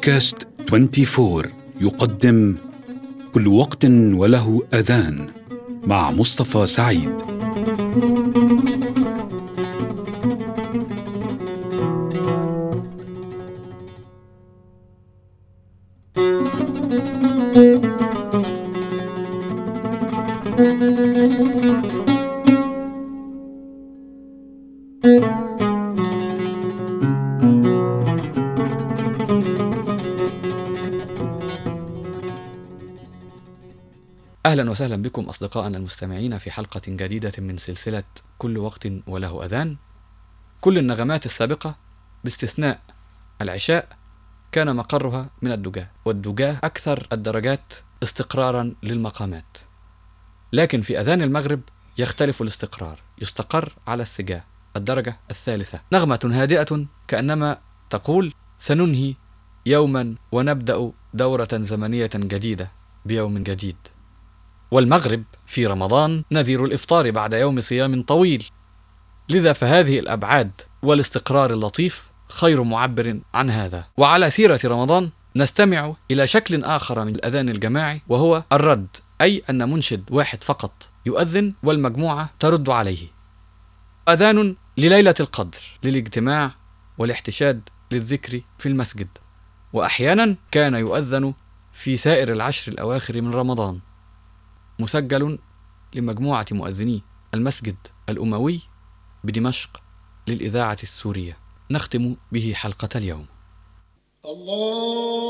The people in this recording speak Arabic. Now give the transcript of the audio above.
بودكاست 24 يقدم كل وقت وله أذان مع مصطفى سعيد. أهلا وسهلا بكم أصدقائنا المستمعين في حلقة جديدة من سلسلة كل وقت وله أذان. كل النغمات السابقة باستثناء العشاء كان مقرها من الدجاه، والدجاه أكثر الدرجات استقرارا للمقامات. لكن في أذان المغرب يختلف الاستقرار، يستقر على السجاه، الدرجة الثالثة. نغمة هادئة كأنما تقول: سننهي يوما ونبدأ دورة زمنية جديدة بيوم جديد. والمغرب في رمضان نذير الإفطار بعد يوم صيام طويل. لذا فهذه الأبعاد والاستقرار اللطيف خير معبر عن هذا. وعلى سيرة رمضان نستمع إلى شكل آخر من الأذان الجماعي وهو الرد أي أن منشد واحد فقط يؤذن والمجموعة ترد عليه. أذان لليلة القدر للاجتماع والاحتشاد للذكر في المسجد. واحيانا كان يؤذن في سائر العشر الأواخر من رمضان. مسجل لمجموعة مؤذني المسجد الأموي بدمشق للإذاعة السورية. نختم به حلقة اليوم. الله